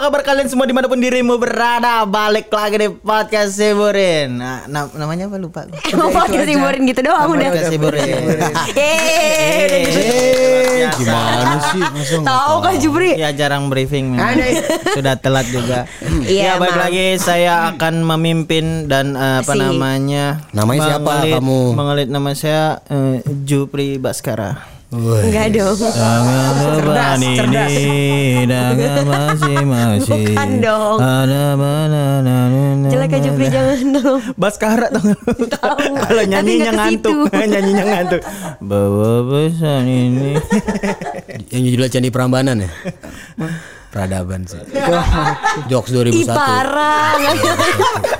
kabar kalian semua di mana pun dirimu berada? Balik lagi di podcast Siburin. Nah, na- namanya apa lupa? Emang podcast hiburin gitu doang udah. Podcast Siburin. Yeay. Eh, gimana sih? Langsung Tahu kan Jubri? Ya jarang briefing. Sudah telat juga. Iya, ya balik lagi saya akan memimpin dan eh, apa Si. namanya? Namanya siapa mengelit- kamu? Mengelit nama saya eh, Jupri Baskara. Enggak dong. Jangan beban cerdas. ini dengan masing-masing. Bukan dong. Ada mana Jelek aja Jupri jangan dong. Baskara tuh. Tahu. Kalau nyanyinya ngantuk, nyanyinya ngantuk. Bawa pesan ini. Yang judulnya Candi Prambanan ya? Peradaban sih. Jokes 2001. Ih parah.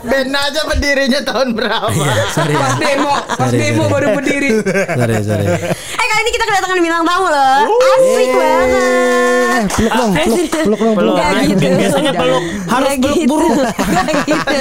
Ben aja berdirinya tahun berapa? Sorry. Pas demo, pas Sorry, demo sorry. baru berdiri. Sorry, sorry. Eh kali ini kita kedatangan bintang tamu loh. Asik banget. Eh, peluk dong, peluk, peluk dong, peluk. Nah, gitu. Biasanya peluk harus Nggak peluk gitu. burung. Nggak gitu.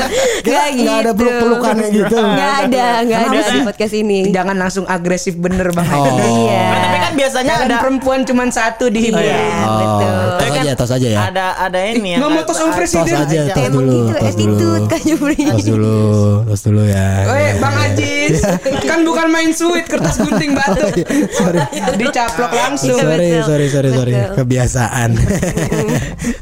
Nggak gitu. Nggak ada peluk-pelukannya gitu. Nggak ada, nggak ada di podcast ini. Jangan langsung agresif bener bang. Oh. Iya. Nah, tapi kan biasanya ada perempuan cuma satu di hiburan. Iya, Oh, betul. tos aja, tos aja ya. Ada ada ini Nggak mau tos sama Tos presiden. aja, tos Emang dulu, gitu tos dulu. attitude Kak Jupri. Tos dulu, tos dulu ya. Eh, Bang Ajis, kan bukan main sweet kertas gunting batu. Sorry. Dicaplok langsung. Iya, Sorry, betul. sorry, sorry, sorry. Betul. Kebiasaan.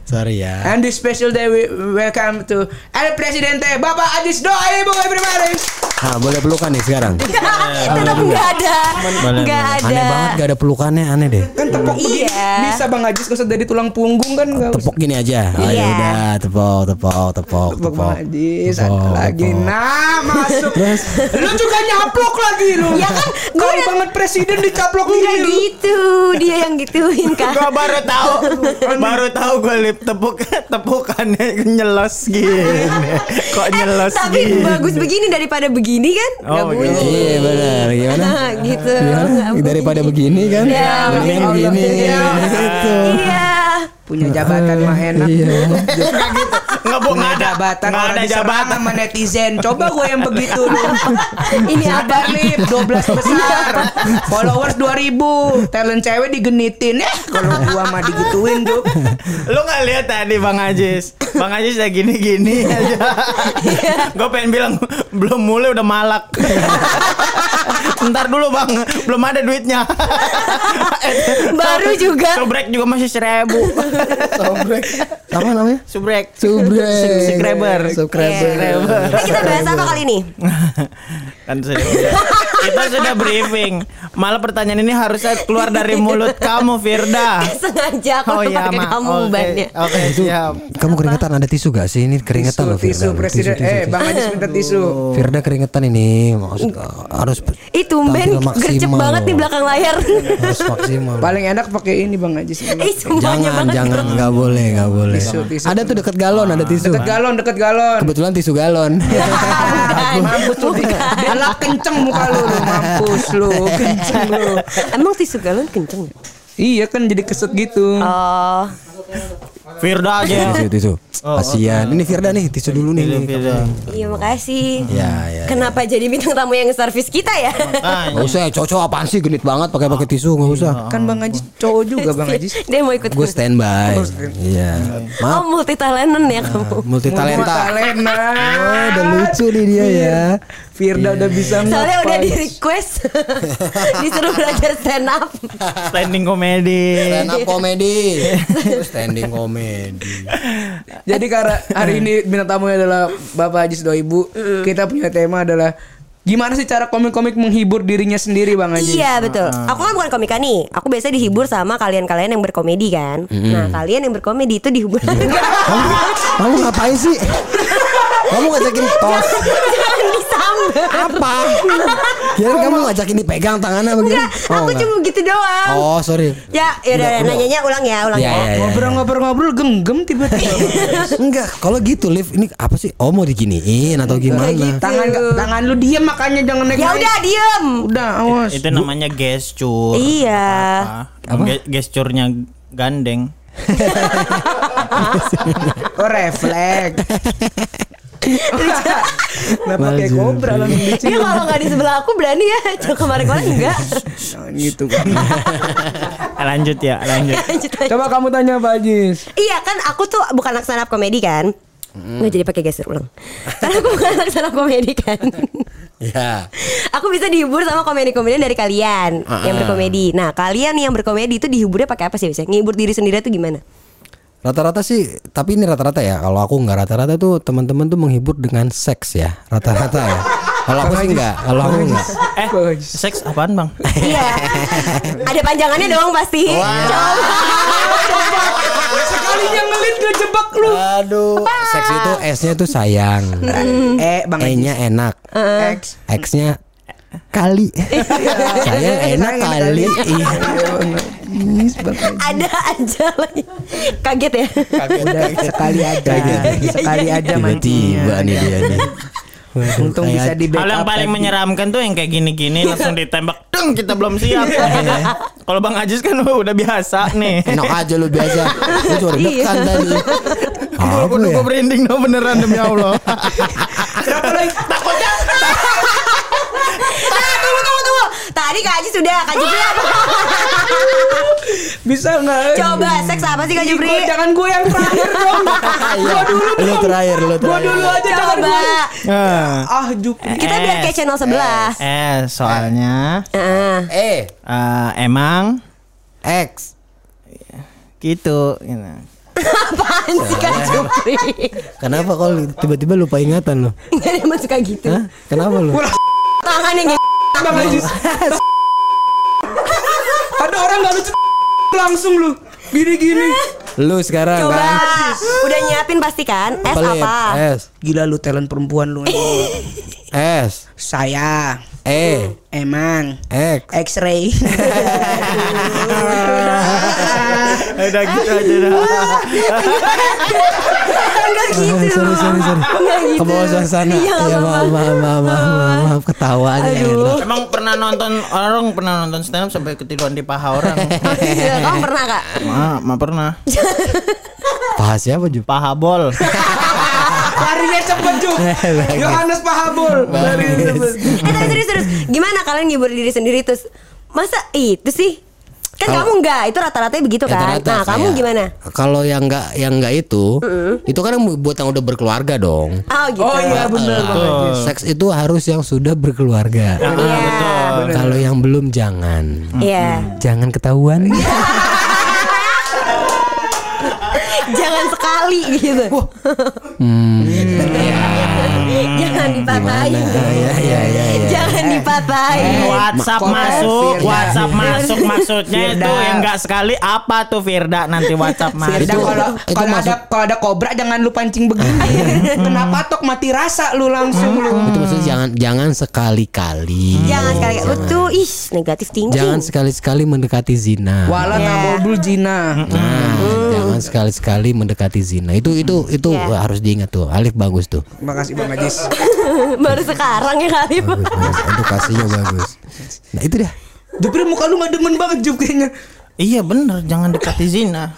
sorry ya. And this special day we welcome to El Presidente Bapak Ajis doa ibu everybody. Nah, boleh pelukan nih sekarang. Tetap nggak ada. Boleh, Nggak ada. Aneh banget gak ada pelukannya, aneh deh. Kan tepuk begini Iya. bisa Bang Ajis kalau dari tulang punggung kan usah. Tepuk gini aja. Oh, Iya. ya udah, tepuk, tepuk, tepuk, Tepuk Bang Ajis ada Tepuk, lagi. Nah, masuk. lu juga nyaplok lagi lu. Ya kan, udah- banget presiden dicaplok Enggak gini lu. gitu. Dia yang gituin kan. Gua baru tahu, baru tahu gue lip tepuk tepukannya nyelos gini. Kok nyelos Eh, Tapi gini? bagus begini daripada begini kan? Oh, Nggak bunyi. Iya benar, gimana? Nah, gitu. Gimana? Nggak bunyi. Daripada begini kan? Ya, begini. Iya. Gitu. Iya. Punya jabatan mah enak. Iya. Nggak bu, Punya nggak ada jabatan nggak ada jabatan. sama netizen. Coba gue yang begitu lu. Ini apa? Ada lip 12 besar. Followers 2000. Talent cewek digenitin. Eh, kalau gua mah digituin tuh. Lu nggak lihat tadi Bang Ajis? Bang Ajis udah gini-gini aja. Gue pengen bilang belum mulai udah malak. Ntar dulu bang, belum ada duitnya. Baru juga. Subrek juga masih seribu. Sobrek. Apa namanya? Subrek. Subrek. Subscriber. Subscriber. Nah, kita bahas apa kali ini? kan sudah, kita sudah briefing. Malah pertanyaan ini harusnya keluar dari mulut kamu Firda. Sengaja aku Oh iya, pakai kamu Oke, bebannya. Oke, siap. Kamu keringetan ada tisu gak sih? Ini keringetan Tisu, loh Firda. tisu presiden. Eh, Bang Ajis minta tisu. Firda keringetan ini maksud harus tumben tampil gercep banget di belakang layar. harus maksimal. Paling enak pakai ini Bang Ajis. Semuanya Jangan, banget. jangan, nggak boleh, nggak boleh. Tisu, tisu. Ada tuh deket galon, ada tisu. Deket galon, deket galon. Kebetulan tisu galon. Mampus. Dia lap kenceng muka lu, lu. Mampus lu, kenceng lu. Emang tisu galon kenceng? Iya kan jadi keset gitu. Oh, Firda aja. tisu, tisu. Kasian. Ini Firda nih, tisu dulu nih. iya makasih. Ya, ya. Kenapa jadi bintang tamu yang servis kita ya? Gak usah, cocok apaan sih genit banget pakai pakai tisu, nggak usah. Kan Bang Ajis cowok juga Bang Ajis. Dia mau ikut. Gue standby. Iya. Oh Maaf, multi talenten ya kamu. multi talenta. Oh, udah lucu nih dia ya. Firda udah bisa Soalnya udah di request disuruh belajar stand up. Standing komedi. Stand up komedi. Standing komedi. Jadi karena hari ini bintang tamunya adalah Bapak Ajis Doibu, kita punya tema adalah gimana sih cara komik-komik menghibur dirinya sendiri Bang Ajis? Iya betul. Aku kan bukan komika nih. Aku biasa dihibur sama kalian-kalian yang berkomedi kan. Nah kalian yang berkomedi itu dihibur. Kamu, kamu ngapain sih? Kamu ngajakin tos. Apa? Kira kamu ngajakin dipegang tangannya begini? Enggak, aku enggak. cuma gitu doang. Oh, sorry. Ya, ya udah nanyanya ulang ya, ulang Iya, ya. iya, iya. Ngobrol-ngobrol-ngobrol genggam tiba-tiba. Enggak, kalau gitu Liv, ini apa sih? Oh mau diginiin atau gimana? gitu. tangan tangan lu diem makanya jangan naik. Ya udah diem. Udah, awas. Itu namanya gesture. Iya. Apa? Ge- Gesturnya gandeng. Oh, refleks. Kenapa kayak kobra langsung Dia dicium. kalau nggak di sebelah aku berani ya. Cuma kemarin-kemarin enggak. Jangan gitu kan. lanjut ya, lanjut. Lanjut. Coba kamu tanya Pak Ajis. Iya kan aku tuh bukan anak stand up komedi kan. Nggak jadi pakai geser ulang. Karena aku bukan anak stand up komedi kan. Ya. aku bisa dihibur sama komedi-komedian dari kalian yang berkomedi. Nah, kalian yang berkomedi itu dihiburnya pakai apa sih biasanya? Ngibur diri sendiri tuh gimana? Rata-rata sih, tapi ini rata-rata ya. Kalau aku nggak rata-rata tuh teman-teman tuh menghibur dengan seks ya, rata-rata ya. Kalau aku sih nggak, kalau aku nggak. Eh, seks apaan bang? Iya. Ada panjangannya dong pasti. Coba. Sekalinya ngelit ngejebak lu. Aduh, seks itu S-nya tuh sayang, Eh, Bang. E-nya enak, X. X-nya kali. sayang enak kali. Iya. Ada aja lagi. Kaget ya. Udah sekali aja. Sekali aja Tiba-tiba mancingnya. nih dia nih. Untung bisa di Hal backup yang paling menyeramkan tuh yang kayak gini-gini langsung ditembak. Deng, kita belum siap. Kalau Bang Ajis kan udah biasa nih. Enak aja lu biasa. Lu cuma dekan tadi. Apa Aku ya? gue dong beneran demi Allah. Takutnya Nah, tunggu tunggu tunggu. Tadi Kak Aji sudah, Kak Jupri apa? Bisa nggak? Coba seks apa sih Kak Ih, Jupri? gua- jangan gue yang terakhir dong. Gua dulu Lu dong. terakhir, lu Gua terakhir. dulu aja jangan Coba. gue. Ah. Ah, Jupri. Kita biar kayak channel sebelah. Eh, soalnya Heeh. Eh, eh, emang X. gitu. gitu. Apaan sih Kak Jupri? Kenapa kalau tiba-tiba lupa ingatan lu? Enggak dia mah suka gitu. Hah? Kenapa lu? Tangannya gitu. Bang. Ada orang nggak lucu langsung lu. Gini-gini. Lu sekarang Coba. kan? Udah nyiapin pasti kan? S Pelit. apa? S. Gila lu talent perempuan lu. S. Saya E. emang X. X-ray. Udah gitu aja dah. Enggak gitu. sorry sorry sorry. Enggak gitu. Ke bawah suasana. Iya, Ya maaf maaf maaf maaf maaf, maaf. ketawanya enak. Emang pernah nonton orang pernah nonton stand up sampai ketiduran di paha orang. Oh, iya. Kamu pernah Kak? Ma, ma pernah. Paha siapa Ju? Paha bol. Larinya cepet Juk. Yohanes Pahabol. Larinya cepet. Eh tapi serius serius. Gimana kalian ngibur diri sendiri terus? Masa itu sih? Kan Kalau- kamu enggak, itu rata-rata begitu kan? Rata-rata Nah, kamu gimana? Kalau yang enggak yang enggak itu, itu kan buat yang udah berkeluarga dong. Oh gitu. Oh iya benar Bang Ajis. Seks itu harus yang sudah berkeluarga. Iya. Kalau yang belum jangan. Iya. Jangan ketahuan. Jangan sekali gitu. Hmm. Jangan dipatahin. Gimana? Ya, ya, ya, ya. Jangan dipatahin. WhatsApp Ma- masuk, Firda. WhatsApp masuk maksudnya Firda. itu yang enggak sekali apa tuh Firda nanti WhatsApp masuk. Firda Itu- kalau itu kalau ada kalau ada kobra jangan lu pancing begini. Kenapa tok mati rasa lu langsung lu. itu maksudnya jangan jangan sekali-kali. Jangan sekali. Betul. Ih, negatif tinggi. Jangan sekali-sekali mendekati zina. Wala Iya. tabobul jina. Nah, jangan sekali-sekali mendekati zina. Itu itu itu Iya. harus diingat tuh. Alif bagus tuh. Makasih Bang Ajis. Baru sekarang ya kali. Bagus, bagus. Edukasinya bagus. Nah, itu dah. Jupri muka lu gak demen banget Jup kayaknya. Iya bener, jangan dekati zina.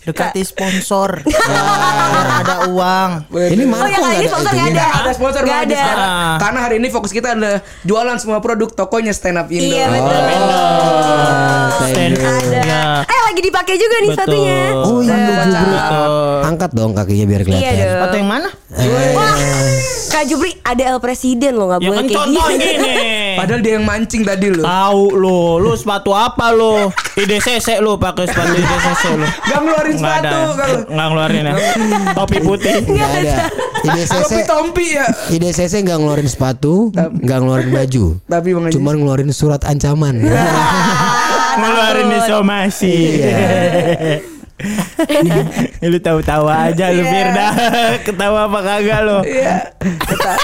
Dekati sponsor. Biar ada uang. Ini Oh Marco yang kali ini sponsor nggak ada. Ada sponsor Ajis ada. karena, Ah. karena hari ini fokus kita adalah jualan semua produk tokonya stand up Indo. Iya betul. Stand Ada. Ya. Eh lagi dipakai juga nih Betul. sepatunya. Oh iya. Betul. Angkat dong kakinya biar Iya kelihatan. dong. Sepatu yang mana? Wah, Kak Jupri ada El Presiden loh nggak Ya boleh kan kayak contoh gitu. gini. Padahal dia yang mancing tadi lu. Tahu lu, lu sepatu apa lu? IDCC lu pakai sepatu IDCC lu. Gak ngeluarin Nggak ada. sepatu kalau Nggak ngeluarin ya. Topi putih. Enggak ada. IDCC Topi tompi ya. IDCC nggak ngeluarin sepatu, nggak ngeluarin baju. Tapi. Cuma ngeluarin surat ancaman. Ngeluarin disomasi. lu tahu-tahu aja lu Firda. Ketawa apa kagak lu? Iya. Keta-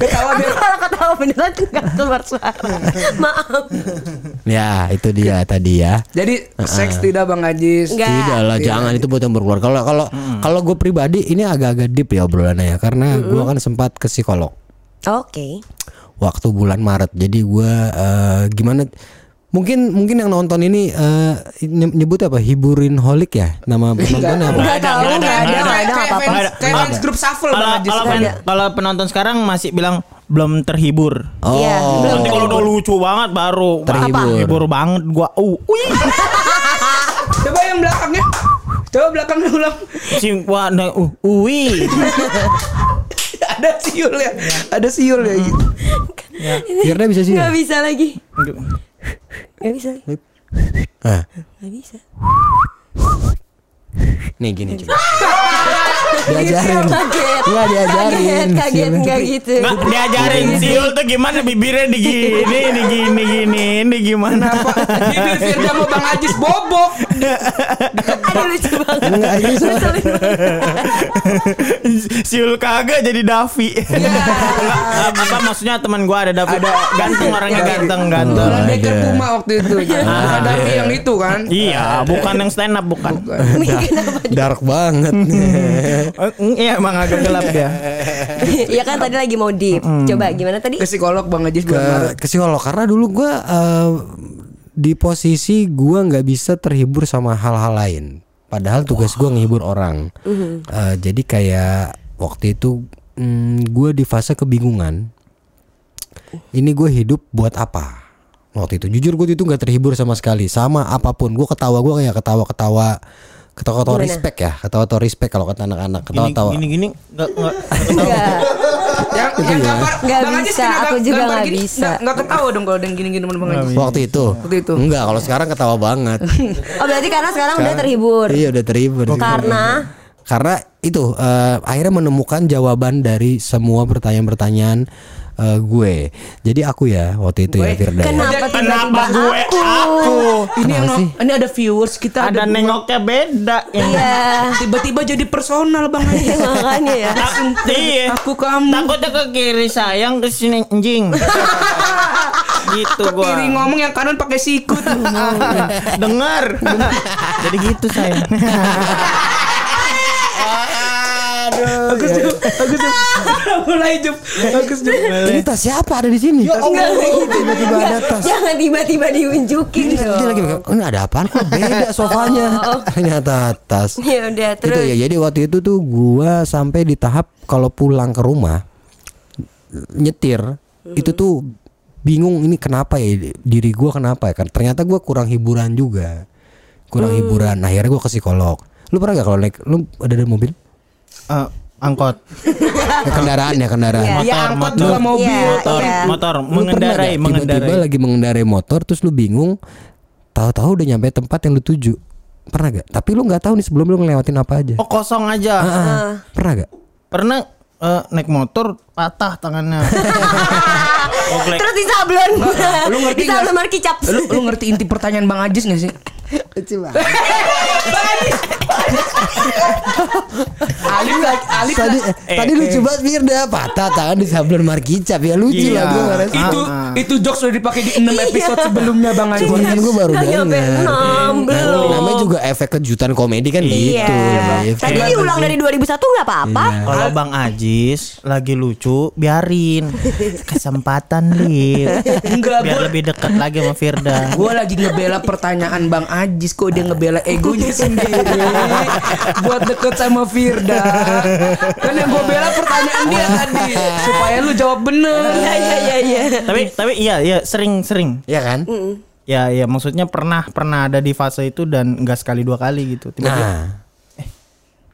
Ketawa biar Kalau ketawa beneran nggak keluar suara. Maaf. ya, itu dia tadi ya. Jadi seks tidak Bang Ajis. Nggak. Tidak lah, jangan itu buat yang berkeluarga. Kalau kalau kalau gue pribadi ini agak-agak deep ya obrolannya ya, karena gue kan sempat ke psikolog Oke. waktu bulan Maret. Jadi gue eh, gimana Mungkin mungkin yang nonton ini eh, nye- nyebut apa? Hiburin holik ya? Nama penontonnya apa? Enggak tahu, nggak ada, enggak ada, nggak enggak ada Kayak apa-apa. fans- Kayak fans grup shuffle Kalau penonton sekarang masih bilang belum terhibur. Iya, Oh. belum Nanti kalau udah lucu banget baru Terhibur. Apa? Hibur banget gua. Uh, wih. Coba yang belakangnya. Coba belakangnya ulang. Si wah nah, uh, uwi. Ada siul ya. Ada siul ya. Firda bisa sih. Enggak bisa lagi. Enggak bisa. Ah, Enggak bisa. nih gini coba. Diajarin. Kaget. Enggak diajarin. Kaget, kaget enggak gitu. Nggak diajarin siul tuh gimana bibirnya digini, digini, gini, ini gimana? Bibir Firda mau Bang Ajis bobok. Aduh lucu banget. Ngeselin banget. siul kagak jadi Davi. Apa maksudnya teman gua ada Davi. ganteng orangnya ganteng, ganteng. Orang ada. Deker Puma waktu itu. Bukan Davi yang itu kan. Iya, bukan yang stand up bukan. Dark banget. Eh, Iya, emang agak gelap dia. Iya kan tadi lagi mau deep. Coba gimana tadi? Ke psikolog Bang Ajis ke ke psikolog karena dulu gua eh, di posisi gua nggak bisa terhibur sama hal-hal lain. Padahal tugas gua ngehibur orang. Eh, jadi kayak waktu itu mm, gua di fase kebingungan. Ini gue hidup buat apa? Waktu itu jujur gue itu nggak terhibur sama sekali sama apa pun. Gue ketawa gue kayak ketawa-ketawa ketawa-ketawa respect ya, ketawa-ketawa respect kalau kata anak-anak. Gini, Ketawa-tawa. gini, gini, nggak, nggak, Enggak. Yang yang gambar Nggak bisa, kenapa aku juga nggak gini? bisa. Nggak- Nggak ketawa dong kalau yang gini-gini teman Bang Ajis. Waktu itu. Waktu itu. Enggak, kalau sekarang ketawa banget. Oh berarti karena sekarang udah terhibur. Iya udah terhibur. Karena Karena itu eh, akhirnya menemukan jawaban dari semua pertanyaan-pertanyaan eh, gue. Jadi aku ya waktu itu ya Firda. ya. kenapa tiba-tiba Kenapa gue aku? aku? Ini yang Kenapa sih? ini ada viewers kita Ada dua. nengoknya beda. Iya. Tiba-tiba jadi personal Bang Ajis. Makanya ya. Iya. Aku kamu. Takutnya ke kiri sayang ke sini anjing. gitu gua. kiri ngomong yang kanan pakai sikut. Dengar. Jadi gitu sayang. Bagus Jup. Bagus Jup. Mulai Jup. Bagus Jup. Ini tas siapa ada di sini? Enggak gitu. Tiba-tiba ada tas. Jangan tiba-tiba diunjukin Dia dong. lagi bilang, ini ada apaan kok beda sofanya Ternyata tas Ya udah Itu terus. ya jadi waktu itu tuh gua sampai di tahap kalau pulang ke rumah nyetir itu tuh bingung ini kenapa ya diri gua kenapa ya kan ternyata gua kurang hiburan juga kurang hiburan nah, akhirnya gua ke psikolog lu pernah gak kalau naik lu ada di mobil Eh, angkot, Ya, kendaraan ya kendaraan Iya. Ya motor, angkot motor, juga mobil. Iya, motor, iya. motor, Lu pernah mengendarai, tiba-tiba mengendarai. lagi mengendarai motor terus lu bingung tahu-tahu udah nyampe tempat yang lu tuju pernah gak tapi lu nggak tahu nih sebelum lu ngelewatin apa aja Oh kosong aja. Ah, ah. pernah gak Pernah eh, naik motor patah tangannya. Terus disablon. Lu ngerti? Disablon marki cap. Lu, lu ngerti inti pertanyaan Bang Ajis gak sih? Alif lagi Alif tadi lagi- Eh, tadi lucu banget Firda patah tangan di sablon markicap ya lucu Iya. lah gue ngerasa itu itu jokes udah dipakai di 6 episode sebelumnya Bang Ajis. Cuman kan gue baru enam, belum. Namanya juga efek kejutan komedi kan Iya. gitu. Tadi diulang dari 2001 nggak apa-apa. Kalau Bang Ajis lagi lucu, biarin kesempatan Lip. Enggak, Biar gua- lebih dekat lagi sama Firda. Gue lagi ngebela pertanyaan Bang Ajis kok dia ngebela egonya sendiri buat deket sama Firda. Kan yang gue bela pertanyaan dia tadi supaya lu jawab bener. Iya iya iya iya. tapi tapi iya iya sering sering. Iya kan Ya ya maksudnya pernah pernah ada di fase itu dan enggak sekali dua kali gitu. Tiba-tiba Nah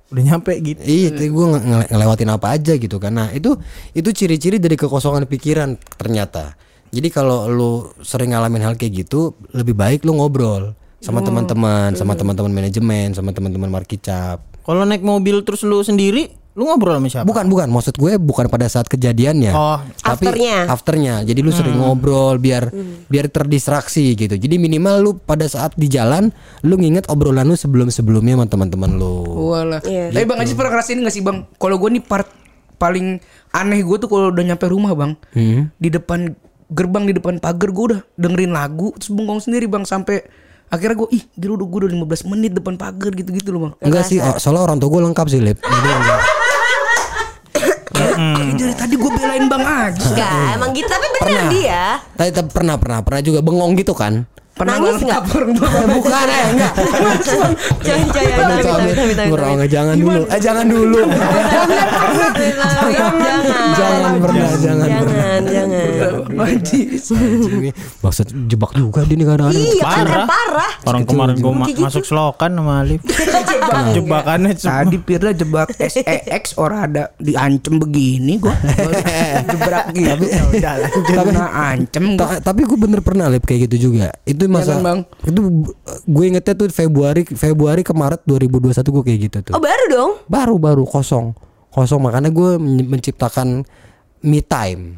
udah nyampe gitu. Iya, itu gue nge- ngelewatin apa aja gitu kan. Nah itu itu ciri-ciri dari kekosongan pikiran ternyata. Jadi kalau lu sering ngalamin hal kayak gitu, lebih baik lu ngobrol sama teman-teman, sama teman-teman manajemen, sama teman-teman markicap. Kalau naik mobil terus lu sendiri, lu ngobrol sama siapa? Bukan bukan, maksud gue bukan pada saat kejadiannya. Oh. tapi Afternya. afternya. Jadi lu sering ngobrol biar biar terdistraksi gitu. Jadi minimal lu pada saat di jalan lu nginget obrolan lu sebelum-sebelumnya sama teman-teman lu. Walah. Iya. Tapi Bang Ajis pernah ngerasain gak sih Bang? Kalau gue nih part paling aneh gue tuh kalau udah nyampe rumah Bang. Di depan gerbang di depan pagar gue udah dengerin lagu terus bengong sendiri Bang sampai akhirnya gue ih gila udah gue udah 15 menit depan pagar gitu-gitu loh Bang. Enggak sih, oh, soalnya orang tua gue lengkap sih, Lip. Kayak dari tadi gue belain Bang Ajis. Enggak, emang gitu tapi bener dia. Tapi, tapi pernah pernah pernah juga bengong gitu kan. Pernah Nangis nggak nggak? orang tua Bang? Bukan eh enggak. Jangan jangan jangan. Ngurang, jangan dulu. Eh jangan dulu. Jangan. Jangan pernah, jangan Jangan, jangan. Najis. Maksud jebak juga dia nih kadang-kadang. Iya kan Parah. eh, parah. Orang kemarin gue gitu. masuk selokan sama Alif. Jebakannya Tadi Pirla jebak SEX orang ada diancem begini gua. Gua Jebrak gitu. Tapi- Kena ancem gua. Ta- tapi gue bener pernah lip kayak gitu juga. Itu masa Jangan, Bang. itu gue ingetnya tuh Februari Februari ke Maret 2021 gue kayak gitu tuh. Oh baru dong. Baru baru kosong kosong makanya gue men- menciptakan me time.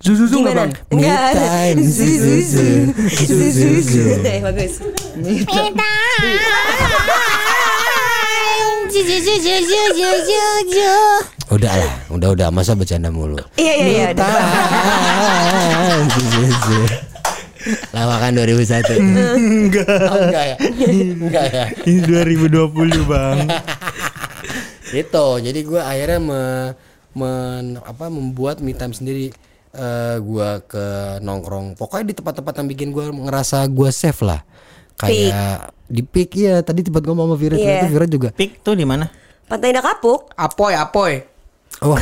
Zuzu Gimana? bang? Me Enggak. time. Zuzu. Zuzu. Zuzu. Eh, bagus. Udah lah, udah udah masa bercanda mulu. Iya iya iya. udah. Time. Zuzu. Lama kan 2001 Enggak oh, Enggak ya Enggak ya Ini 2020 bang. Itu Jadi gue akhirnya me, men- apa, Membuat me time sendiri eh Gue ke nongkrong Pokoknya di tempat-tempat yang bikin gue Ngerasa gue safe lah Kayak Di peak ya Tadi tempat gue sama Vira. Ternyata Vira juga Pik tuh di mana? Pantai Indah Kapuk. Apoy apoy. Wah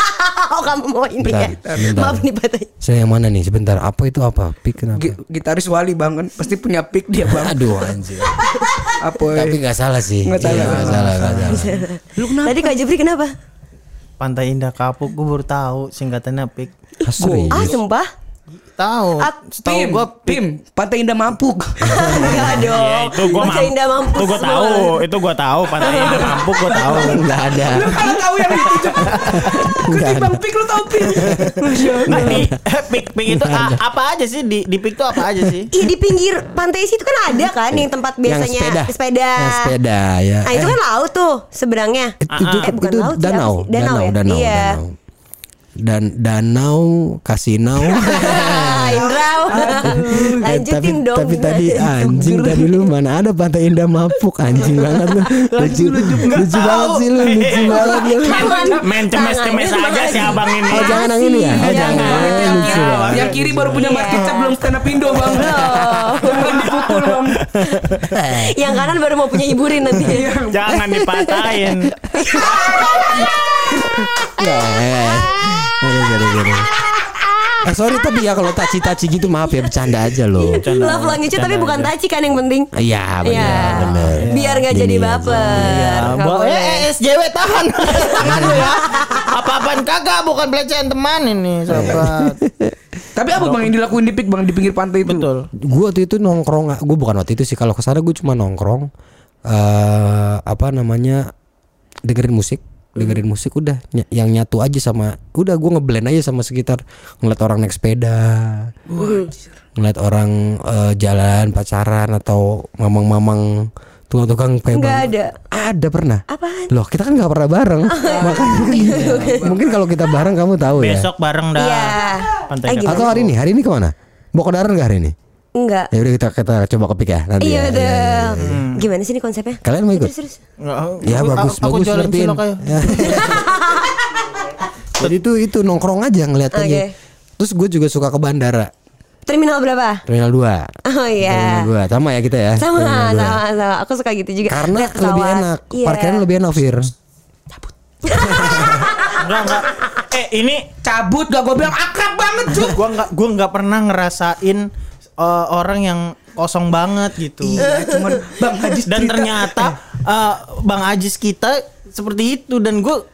oh kamu mau ini Bentar, ya? bentar. Maaf nih pantai. Saya yang mana nih Sebentar Apa itu apa Peak kenapa Gi- Gitaris Wali bang kan pasti punya pick dia bang. Aduh anjir Apoy. Tapi gak salah sih Nggak salah. Iya, nggak salah nggak salah Tadi Kak Jepri kenapa? Pantai Indah Kapuk gue baru tahu singkatannya Pik. Ah, serius? Ah sumpah? Tahu. Ah, Setahu Pim, gue Pim, Pantai Indah Mampuk. Enggak dong. Ya itu gue Pantai Indah mampus. Itu gue tahu. Itu gue tahu. Pantai Indah Kapuk gue tahu. Nggak ada Lu kalau tahu yang itu Cok. Ketimbang pick lu tahu pick. Nah, di Pik Pik itu apa aja sih di di Pik tuh apa aja sih? Iya di pinggir pantai situ kan ada kan yang tempat biasanya yang sepeda. sepeda. Yang sepeda ya. Nah itu Eh, kan laut tuh seberangnya. itu, itu, Eh, bukan itu laut danau, sih? Danau ya? danau, Iya. danau. Dan danau, kasinau. Ah, Indrau. Eh, Lanjutin tapi, dong. tapi tadi anjing tadi lu mana ada pantai indah mapuk anjing banget lu. Lucu, lucu banget sih lu, lucu banget lu. Main cemes-cemes Tangannya aja si abang ini. Oh jangan yang ini ya? Oh Jangan. Eh, Yang lucu kiri, banget. yang kiri baru punya Iya. market cap belum stand up Indo bang. Jangan dipukul bang. Yang kanan baru mau punya hiburin nanti. Jangan dipatahin. Ya, Sorry, sorry, sorry. Eh, sorry tapi ya kalau taci-taci gitu maaf ya bercanda aja loh. Love language tapi bukan taci kan yang penting. Iya benar Iya. benar. Biar nggak jadi aja. baper. Ya, Nggak bo- boleh. eh, eh, SJW tahan. Tangan lu ya. Apa-apaan kagak bukan pelecehan teman ini, sahabat. Tapi apa bang yang dilakuin di pick bang di pinggir pantai itu? Betul. Gue waktu itu nongkrong, gue bukan waktu itu sih. Kalau ke sana gue cuma nongkrong, eh apa namanya, dengerin musik, dengerin musik udah ny- yang nyatu aja sama, udah gue ngeblend aja sama sekitar, ngeliat orang naik sepeda, ngeliat orang eh, jalan pacaran atau mamang-mamang tukang-tukang Nggak pebang. ada. Ada pernah. Apaan? Loh kita kan nggak pernah bareng, makanya mungkin kalau kita bareng kamu tahu ya. Besok bareng dah. Iya. Atau hari ini, hari ini ke mana? Mau ke Daran gak hari ini? Enggak. Ya udah kita kita coba kepik ya nanti. Iya ya. betul. Iya, iya, iya. Gimana sih ini konsepnya? Kalian mau ikut? Terus terus. Ya aku- bagus aku bagus jualan ngertiin. cilok aja. Ya. Jadi itu itu nongkrong aja ngeliat Oke. aja. Terus gue juga suka ke bandara. Terminal berapa? Terminal 2 Oh iya. Terminal 2 sama ya kita ya. Sama, sama, sama. Aku suka gitu juga. Karena Lihat pesawat. lebih enak. Iya. Parkiran lebih enak, Fir. Enggak, enggak. Eh, ini Cabut gak gue bilang akrab banget cuy. gua enggak gua enggak pernah ngerasain eh, orang yang kosong banget gitu. Iya cuman bang Haji dan ternyata eh, Bang Ajis kita seperti itu. Dan gue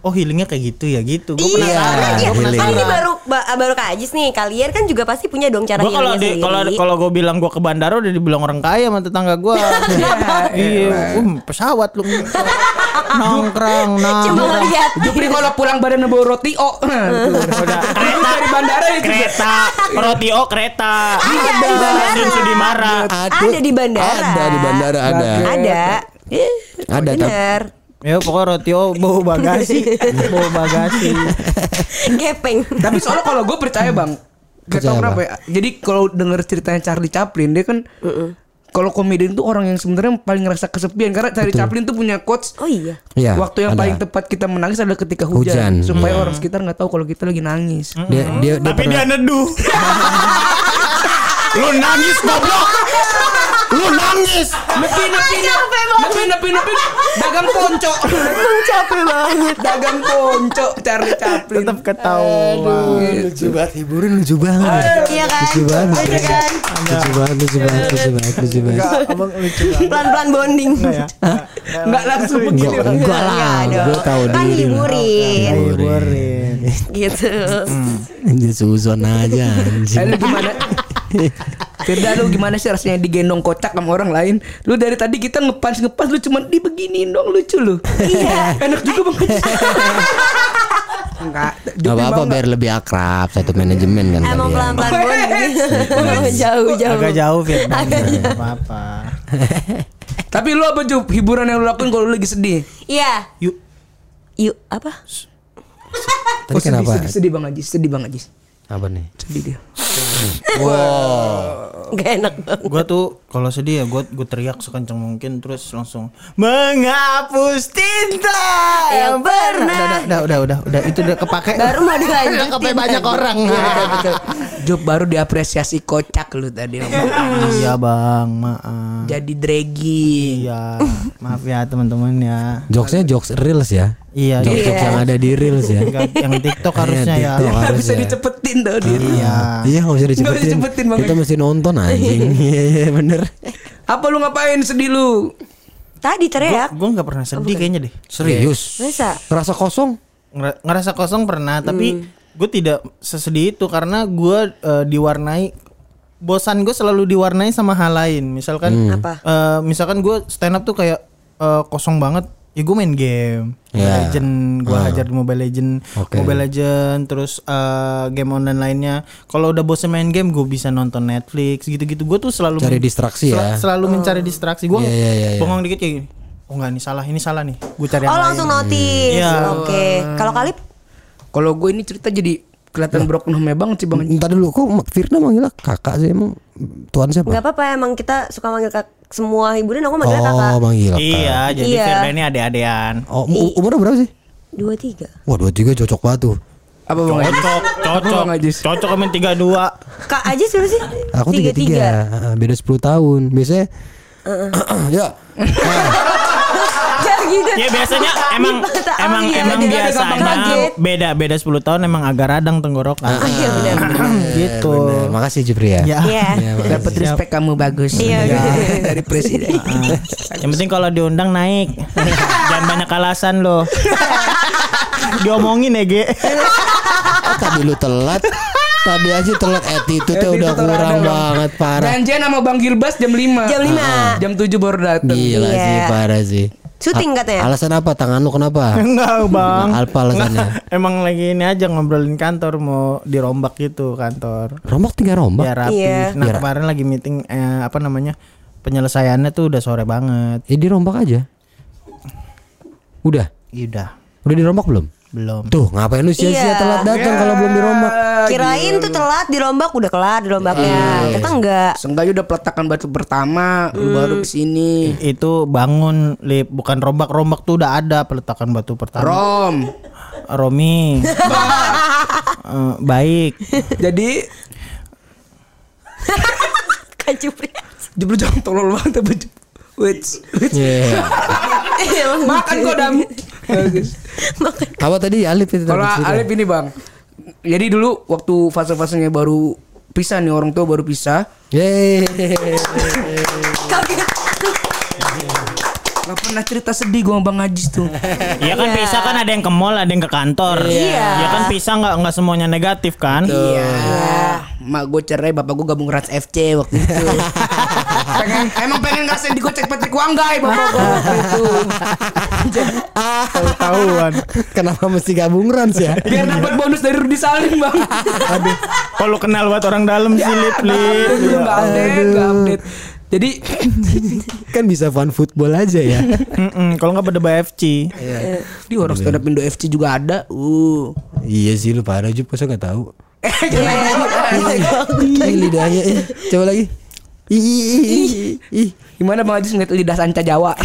oh, oh healingnya kayak gitu ya gitu. Gue Iya, penasaran. iya. Gua Kan ini penasaran. baru ba- baru Kak Ajis nih. Kalian kan juga pasti punya dong cara Gua kalau di kalau kalau gue bilang gue ke bandara udah dibilang orang kaya sama tetangga gue. iya, um, pesawat lu nongkrong Cuma nongkrong. ngeliat. Jupri kalau pulang badan bawa roti oh. Udah kereta dari bandara itu. kereta roti oh kereta Ada di bandara. Ada di bandara. Ada di bandara ada. Ada. Ada, Bener. Ya pokoknya roti oh bau bagasi bau bagasi Gepeng. Tapi soalnya kalau gue percaya bang, gak tau kenapa apa? ya. Jadi kalau denger ceritanya Charlie Chaplin, dia kan kalau komedian tuh orang yang sebenarnya paling ngerasa kesepian karena Charlie Chaplin tuh punya quotes. Oh iya. Iya. Waktu yang ada. paling tepat kita menangis adalah ketika hujan, Hujan, supaya iya. orang sekitar nggak tahu kalau kita lagi nangis. Dia dia dia tapi dia pernah neduh Lu nangis goblok. Lu nangis. Nepi nepi nepi nepi nepi dagang ponco. Capek banget. dagang ponco Charlie Chaplin. Tetap ketawa. lucu banget hiburan lucu banget. Iya kan? Lucu banget. Lucu kan? Lucu banget, lucu banget, lucu banget, lucu banget. Banget. Pelan-pelan bonding. ya. Enggak langsung begini. Enggak, lah, gue tahu Kan hiburin. Hiburin. Gitu. Dia suzon aja Eh, anjing. lu gimana? Firda lu gimana sih rasanya digendong kocak sama orang lain? Lu dari tadi kita ngepas ngepas lu cuman di beginiin dong lucu lu. Iya. Enak juga bang. Enggak. Gak apa-apa biar lebih akrab satu manajemen kan Emang kalian. pelan-pelan. Jauh-jauh. Agak jauh. Agak jauh. Enggak apa-apa. Tapi lu apa Jup? Hiburan yang lu lakuin kalau lu lagi sedih? Iya. Yuk. Yuk apa? Tadi Oh, sedih, kenapa? Sedih, sedih bang Ajis, sedih bang Ajis. Apa nih? Sedih dia. Gak enak banget. Gua tuh kalau sedih ya gua gua teriak sekencang mungkin terus langsung menghapus tinta Yang pernah. Udah, udah, udah, udah, udah, itu udah kepake. Baru mau dilanjutin. Udah kepake banyak orang. Jup baru diapresiasi kocak lu tadi. Iya bang, maaf. Jadi draggy. Iya, maaf ya teman-teman ya. Jokesnya jokes reels ya. Iya, Jokes jokes yang ada di reels ya. Enggak, yang TikTok harusnya ya. TikTok. Nggak harus bisa ya. dicepetin tuh diri. Iya. Iya Nggak bisa dicepetin. dicepetin, Bang. Kita mesti nonton anjing. Iya iya bener. Apa lu ngapain sedih lu? Tadi teriak. Gue nggak pernah sedih kayaknya deh. Serius. Masa? Ngerasa kosong. Ngera- Ngerasa kosong pernah, tapi gue tidak sesedih itu karena gue eh, diwarnai bosan gue selalu diwarnai sama hal lain. Misalkan, Apa? eh, misalkan gue stand up tuh kayak eh, kosong banget. Ya gue main game, Mobile Ya. Legend, gue hajar di Mobile Legend, Oke. Mobile Legend, terus eh, game online lainnya. Kalau udah bosan main game, gue bisa nonton Netflix, gitu-gitu. Gue tuh selalu Cari distraksi sel- ya. Selalu mencari distraksi. Gue iya, iya, iya. bengong dikit kayak gini. Oh enggak, ini salah, ini salah nih. Gue cari yang Oh lain. langsung notice. Iya. Oke. Kalau Kalip? Kalau gue ini cerita jadi kelihatan broken home banget sih bang. Entar dulu kok Firna manggilnya kakak sih emang tuan siapa? Gak apa-apa emang kita suka manggil kak semua hiburan aku manggilnya kakak. Oh manggil kakak. Iya, jadi Iya. Firda ini ade-adean. Oh umurnya berapa sih? Dua tiga. Wah dua tiga cocok banget tuh. Apa bang Ajis? Cocok, cocok, Bang Ajis? cocok sama tiga dua. Kak aja berapa sih? Aku tiga tiga, beda 10 tahun. Biasanya ya Ya gitu. Ya biasanya emang emang ya, emang jadi biasanya beda beda 10 tahun emang agak radang tenggorokan. Oh, iya benar. gitu. bener. Makasih Jupri ya. Ya. Iya. Ya, makasih. Dapat respect kamu bagus. Iya, dari presiden. Yang penting kalau diundang naik. Jangan banyak alasan loh. Diomongin ya, Ge. Oh, tadi lu telat. Tadi aja telat attitude Attitude udah tuh kurang ada, Bang. banget parah. Janjian sama Bang Gilbas jam 5 Jam lima. Jam 7 baru datang Gila Iya. sih parah sih. Syuting katanya. Alasan apa? Tangan lu kenapa? Enggak, Bang. Apa alasannya? Emang lagi ini aja ngobrolin kantor mau dirombak gitu kantor. Rombak tinggal rombak. Biar rapi. Iya. Nah, Biar- kemarin lagi meeting eh, apa namanya? Penyelesaiannya tuh udah sore banget. Ya dirombak aja. Udah. Iya udah. Udah dirombak belum? Belum. Tuh, ngapain lu sia-sia Iya. telat datang kalau belum dirombak? Kirain tuh telat dirombak udah kelar dirombaknya. Kita enggak. Seenggaknya udah peletakan batu pertama Lu baru ke sini Itu bangun lip bukan rombak-rombak tuh udah ada peletakan batu pertama. Rom Romi. Eh, baik. Jadi Jupri. Jeblu jangan tolol banget. Wait, wait. Iya. Makan kok dam Bagus Apa tadi Alif itu Kalau? Alif ini bang Jadi dulu waktu fase-fasenya baru pisah nih orang tua baru pisah Yeay. Gak pernah cerita sedih gue sama Bang Ajis tuh Iya kan pisah kan ada yang ke mall, ada yang ke kantor. Iya. Ya kan pisah nggak nggak semuanya negatif kan? Iya Mak gue cerai bapak gue gabung Rans FC waktu itu pengen, Emang pengen ngerasain digocek Patrick Wanggai bapak gue waktu itu Tahuan. Kenapa mesti gabung Rans ya? Biar dapat bonus dari Rudi Salim bang Aduh. Kalau kenal buat orang dalam sih lip lip. Lu gak update gak update Jadi kan bisa fun football aja ya. Kalau nggak pada BFC. Di orang stand up Indo FC juga ada uh. iya sih lu parah Jup, masa gak tahu? Iya. Ih, lidahnya eh. Coba lagi. Ih, ih, ih, ih, ih. Gimana Bang Ajis ngeliat lidah sanca Jawa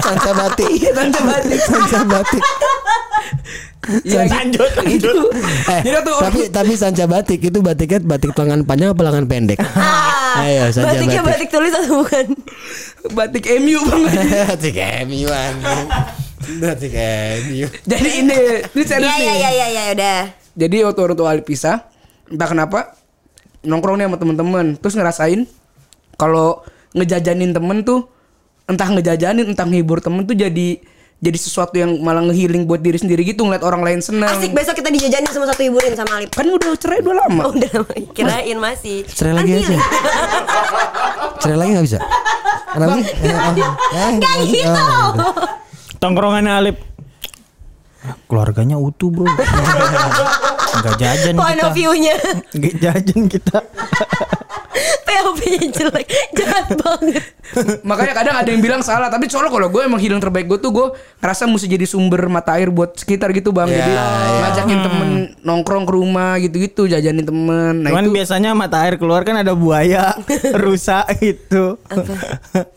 Sanca batik. Sanca batik Sanca batik. Iya, lanjut lanjut. Eh, tuh tapi tapi Sanca batik itu batiknya batik lengan panjang apa lengan pendek? Ayo Sanca Batiknya batik. batik tulis atau bukan? batik MU bang. batik MU anjing. Batik MU. Jadi ini, ini serius Iya nih. iya iya iya ya udah. Jadi waktu orang tua Ali pisah, entah kenapa nongkrong nih sama temen-temen, terus ngerasain kalau ngejajanin temen tuh, entah ngejajanin, entah ngehibur temen tuh jadi jadi sesuatu yang malah ngehealing buat diri sendiri gitu ngeliat orang lain senang. Asik besok kita dijajanin sama satu hiburin sama Alip. Kan udah cerai udah lama. Oh, udah kirain masih. Cerai lagi aja. Cerai lagi nggak bisa? Kenapa sih? Eh, oh, eh, Nggak oh, gitu. oh. Tongkrongannya Alip. Keluarganya utuh bro. Enggak jajan Point kita. of view-nya. Nggak jajan kita. POV-nya jelek. Jahat banget. Makanya kadang ada yang bilang salah, tapi soalnya kalau gue emang healing terbaik gue tuh gue ngerasa mesti jadi sumber mata air buat sekitar gitu bang. Ya, jadi ya. ngajakin temen nongkrong ke rumah gitu-gitu, jajanin temen. Nah Cuman itu biasanya mata air keluar kan ada buaya, rusa gitu.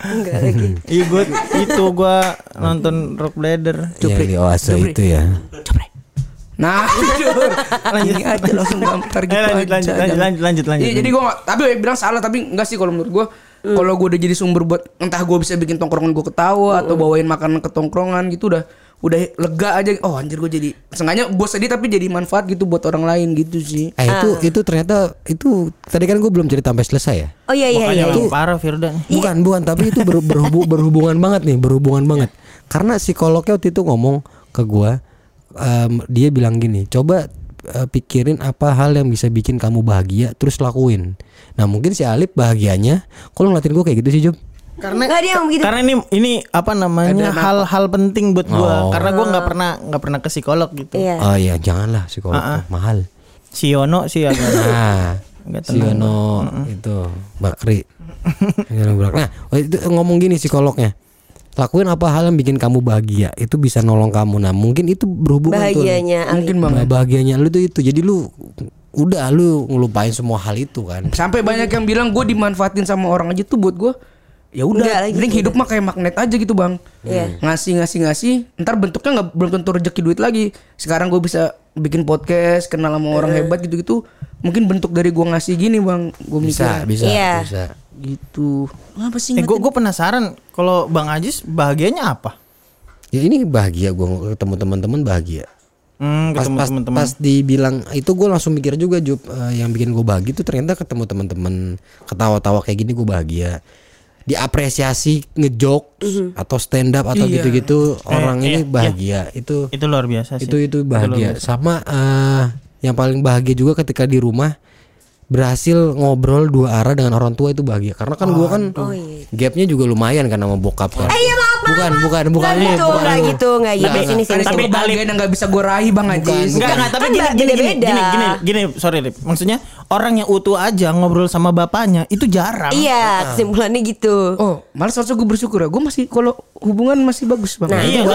Enggak lagi. Iya gue itu gue nonton Rock Blader. Yang di oase itu ya. Nah, jujur. Ini aja langsung gampar gitu Eh, lanjut, aja. lanjut, lanjut, lanjut, lanjut, lanjut. Iya, jadi gue gak, tapi bilang salah tapi enggak sih kalau menurut gue. Kalau gue udah jadi sumber buat entah gue bisa bikin tongkrongan gue ketawa atau bawain makanan ke tongkrongan gitu udah udah lega aja. Oh anjir gue jadi sengaja gue sedih tapi jadi manfaat gitu buat orang lain gitu sih. Eh itu itu ternyata itu tadi kan gue belum cerita sampai selesai ya. Oh iya iya Makanya iya. emang parah Firda. Bukan, bukan, tapi itu ber- berhubu- berhubungan banget nih, berhubungan banget. Karena psikolognya waktu itu ngomong ke gua em, dia bilang gini, coba eh, pikirin apa hal yang bisa bikin kamu bahagia, terus lakuin. Nah mungkin si Alip bahagianya, kalau ngeliatin gua kayak gitu sih Job. Karena Enggak dia ngomong gitu. Karena ini ini apa namanya hal-hal penting buat gua Oh. karena gua nggak pernah nggak pernah ke psikolog gitu. Iya. Oh iya, janganlah psikolog mahal. Si Yono sih agak Nah, Nggak si Yono itu Bakri. Yono Bakri. Nah, oh, itu ngomong gini psikolognya. Lakuin apa hal yang bikin kamu bahagia, itu bisa nolong kamu. Nah, mungkin itu berhubungan tuh. Bahagianya Ali. Mungkin bang. Bah- bahagianya lu tuh itu. Jadi lu udah lu ngelupain semua hal itu kan. Sampai banyak yang bilang gue dimanfaatin sama orang aja tuh buat gue. Ya udah, mending hidup mah kayak magnet aja gitu bang. Iya. Ngasih ngasih ngasih, ntar bentuknya nggak belum tentu rezeki duit lagi. Sekarang gue bisa bikin podcast, kenal sama orang hebat gitu-gitu. Mungkin bentuk dari gue ngasih gini bang, gue Bisa, mikir bisa, Iya. bisa. Gitu. Apa sih? Eh, gue gue penasaran kalau Bang Ajis bahagianya apa? Ya ini bahagia gua ketemu teman-teman bahagia. Hmm, Pas ketemu pas, teman-teman. pas dibilang itu gue langsung mikir juga Jup eh, yang bikin gue bahagia itu ternyata ketemu teman-teman ketawa-tawa kayak gini gue bahagia. Diapresiasi ngejok atau stand up atau Iya. gitu-gitu orang Eh, ini iya, bahagia. Itu Itu luar biasa sih. itu itu bahagia sama eh, yang paling bahagia juga ketika di rumah berhasil ngobrol dua arah dengan orang tua itu bahagia karena kan gua kan Oh, iya. gapnya juga lumayan kan sama bokap kan Eh iya. Bukan bukan bukan Nggak gitu, bukan enggak lu. gitu, enggak gitu. Nggak, Sini nggak. sini. Tapi sini. kebahagiaan yang nggak bisa gue raih bang Ajis. Enggak, enggak, tapi Kan gini, gini, gini, gini, gini, gini, sorry Rip. Maksudnya orang yang utuh aja ngobrol sama bapaknya itu jarang. Iya, kesimpulannya gitu. Oh, malah seharusnya gue bersyukur ya. Gue masih kalau hubungan masih bagus bang. Nah, Iya, itu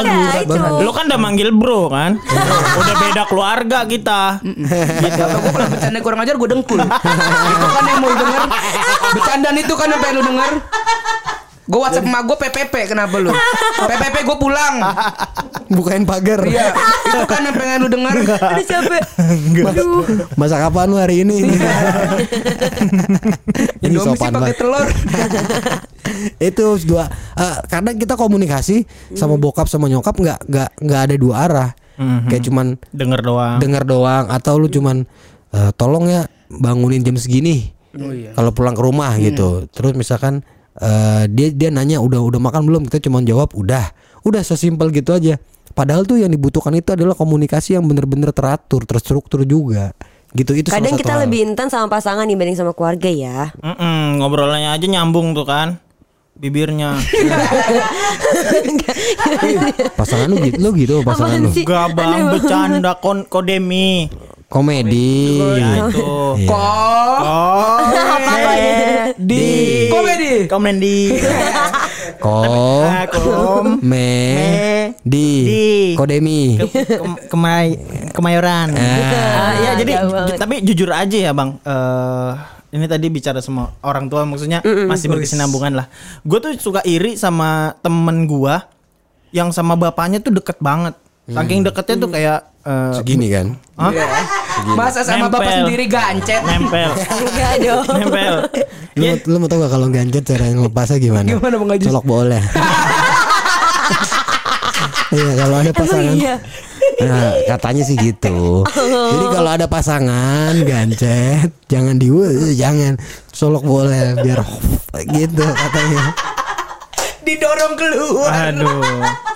bagus. Lu kan udah manggil bro kan? udah beda keluarga kita. gitu. Gue kalau bercanda kurang ajar gue dengkul. itu kan yang mau denger. Bercandaan itu kan yang pengen lu denger. Gue WhatsApp emak gue PPP kenapa lu? PPP gue pulang. bukain pagar Iya, itu kan yang pengen lu denger. Udah capek. masak apaan lu hari ini ini Indomie sih sopan pakai telur. itu dua eh, karena kita komunikasi sama bokap sama nyokap nggak nggak nggak ada dua arah kayak cuman Denger doang. dengar doang atau lu cuman eh, tolong ya bangunin jam segini Oh iya. kalau pulang ke rumah gitu terus misalkan eh, dia dia nanya udah udah makan belum kita cuman jawab udah udah sesimpel gitu aja padahal tuh yang dibutuhkan itu adalah komunikasi yang bener-bener teratur terstruktur juga gitu itu Kadang kita hal. lebih intens sama pasangan dibanding sama keluarga ya. Mm-mm, ngobrolannya aja nyambung tuh kan. Bibirnya. pasangan lu gitu lu gitu pasangan lu sih? Gak bang bercanda kon kodemi. Komedi Ya itu. Iya. Komedi. Komedi. Komedi. kom Ah, Kom. me di Di. kodemi Kem- kemay kemayoran. Ah, ya jadi tapi jujur aja ya bang. eh ini tadi bicara sama orang tua maksudnya masih berkesinambungan lah. Gue tuh suka iri sama temen gua yang sama bapaknya tuh deket banget. Saking deketnya tuh kayak eh, Segini kan. Iya. Masa sama bapak Nempel. sendiri gancet. nempel, Enggak dong. nempel. Lu, mau- lu mau tau gak kalau ganjet cara ngelepasnya gimana? Gimana, Bang Ajis? Colok boleh. Iya kalau ada pasangan. iya? Nah, katanya sih gitu. Jadi kalau ada pasangan gancet, jangan di jangan colok boleh biar gitu katanya. Didorong keluar. Aduh.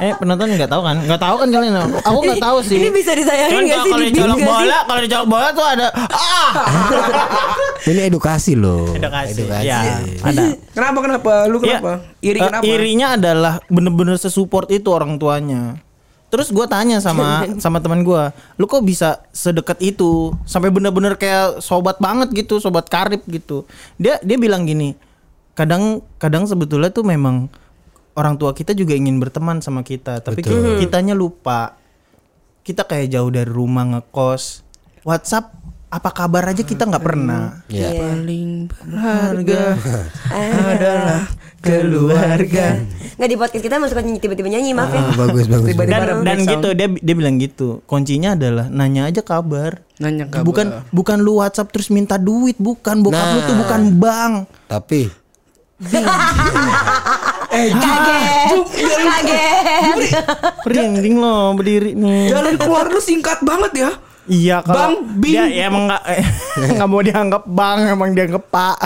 Eh penonton nggak tahu kan? Nggak tahu kan kalian? Aku nggak tahu sih. Ini bisa ditayangin nggak kalau sih kalau di dicolok bola, kalau dicolok bola tuh ada ah. Ini edukasi loh. Edukasi. Ya, ada. Kenapa kenapa? Lu Ya, kenapa? Iri eh, kenapa? irinya adalah bener-bener sesupport itu orang tuanya. Terus gue tanya sama sama teman gue, lu kok bisa sedekat itu sampai bener-bener kayak sobat banget gitu, sobat karib gitu. Dia dia bilang gini, kadang kadang sebetulnya tuh memang orang tua kita juga ingin berteman sama kita, tapi Betul. kitanya lupa. Kita kayak jauh dari rumah ngekos, WhatsApp apa kabar aja kita nggak pernah. Iya. Paling berharga adalah keluarga. Nggak di podcast kita masuk tiba-tiba nyanyi maaf ya. Ah, bagus bagus. Tiba-tiba bagus. ada dan dan gitu dia dia bilang gitu kuncinya adalah nanya aja kabar Nanya kabar. bukan bukan lu WhatsApp terus minta duit bukan bokap lu tuh Nah. bukan bank Tapi Kaget. Kaget. merinding lo berdiri nih Jalan keluar lu singkat banget ya. iya kalau Bang, Bing. dia ya emang nggak nggak mau dianggap bang emang dianggap pak